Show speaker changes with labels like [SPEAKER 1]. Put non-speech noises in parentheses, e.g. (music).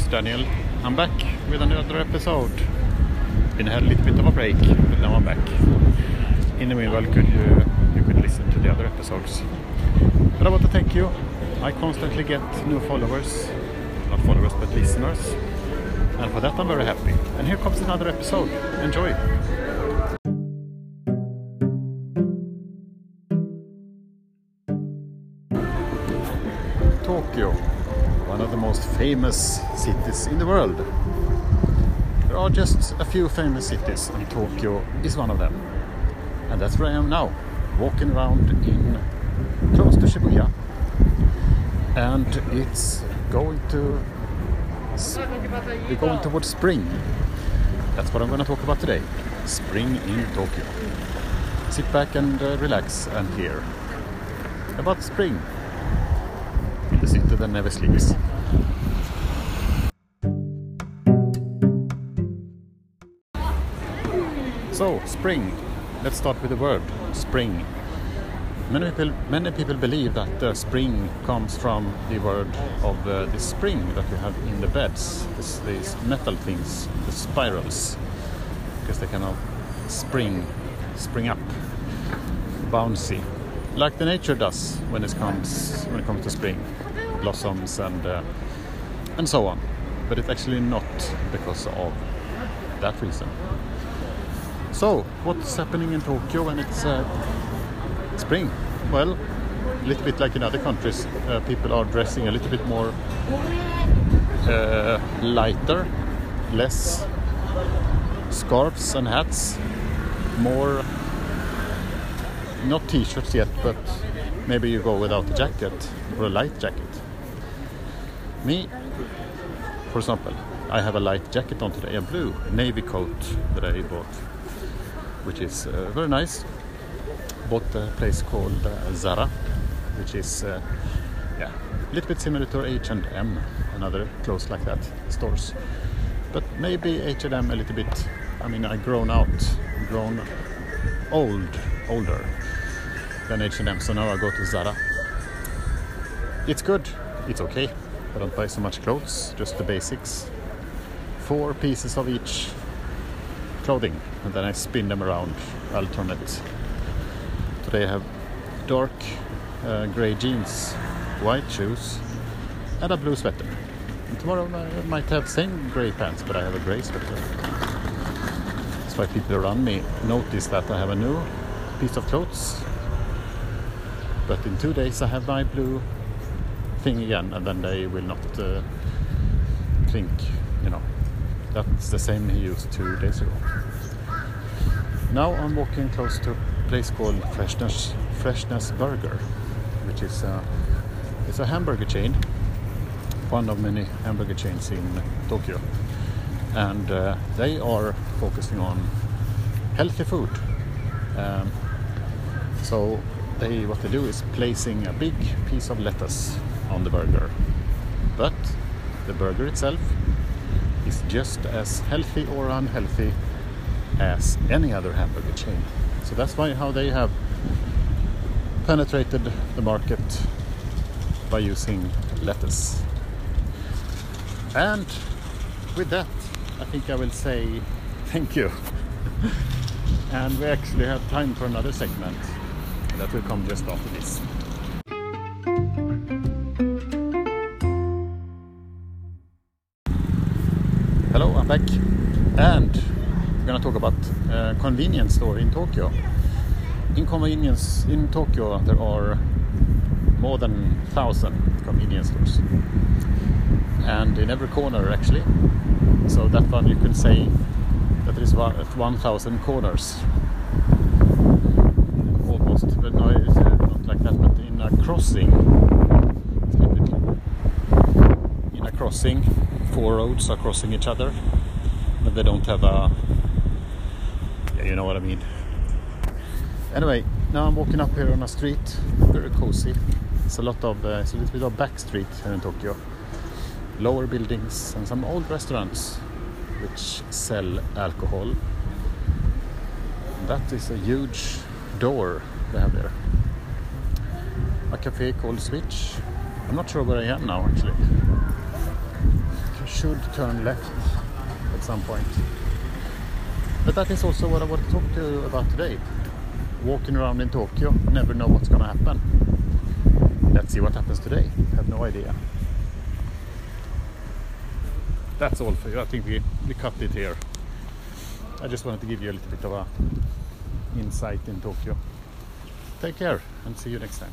[SPEAKER 1] is Daniel. I'm back with another episode. Been had a little bit of a break, but now I'm back. In the meanwhile, could you you could listen to the other episodes. But I want to thank you. I constantly get new followers, not followers but listeners, and for that I'm very happy. And here comes another episode. Enjoy. Tokyo, one of the most famous cities in the world. There are just a few famous cities, and Tokyo is one of them. And that's where I am now, walking around in close to Shibuya. And it's going to we're going towards spring. That's what I'm going to talk about today. Spring in Tokyo. Sit back and uh, relax and hear about spring the city that never sleeps. So, spring. Let's start with the word spring. Many people, many people believe that uh, spring comes from the word of uh, the spring that we have in the beds, this, these metal things, the spirals, because they kind of spring, spring up, bouncy, like the nature does when it comes when it comes to spring, blossoms and uh, and so on. But it's actually not because of that reason. So, what's happening in Tokyo when it's uh, spring? Well, a little bit like in other countries, uh, people are dressing a little bit more uh, lighter, less scarves and hats, more not t-shirts yet, but maybe you go without a jacket or a light jacket. Me, for example, I have a light jacket on today, a blue navy coat that I bought which is uh, very nice. Bought a place called uh, Zara, which is uh, yeah, a little bit similar to H&M another clothes like that stores. But maybe H&M a little bit. I mean, I've grown out, grown old, older than H&M, so now I go to Zara. It's good. It's okay. I don't buy so much clothes, just the basics. Four pieces of each clothing and then I spin them around alternate. Today I have dark uh, grey jeans, white shoes and a blue sweater. And tomorrow I might have same grey pants but I have a grey sweater. That's why people around me notice that I have a new piece of clothes. But in two days I have my blue thing again and then they will not uh, think, you know, that's the same he used two days ago. Now I'm walking close to a place called Freshness, Freshness Burger, which is a, it's a hamburger chain, one of many hamburger chains in Tokyo. And uh, they are focusing on healthy food. Um, so they, what they do is placing a big piece of lettuce on the burger. But the burger itself is just as healthy or unhealthy as any other hamburger chain. So that's why how they have penetrated the market by using lettuce. And with that, I think I will say thank you. (laughs) and we actually have time for another segment that will come just after this. Hello, I'm back. And we're gonna talk about uh, convenience store in Tokyo. In convenience in Tokyo, there are more than thousand convenience stores, and in every corner actually. So that one you can say that there is one thousand corners, almost. But no, it's uh, not like that. But in a crossing, in a crossing, four roads are crossing each other, but they don't have a yeah, you know what I mean. Anyway, now I'm walking up here on a street, very cozy. It's a lot of, uh, it's a little bit of back street here in Tokyo. Lower buildings and some old restaurants which sell alcohol. That is a huge door they have there. A cafe called Switch. I'm not sure where I am now actually. should turn left at some point. But that is also what I want to talk to you about today. Walking around in Tokyo, never know what's going to happen. Let's see what happens today. I Have no idea. That's all for you. I think we, we cut it here. I just wanted to give you a little bit of a insight in Tokyo. Take care and see you next time.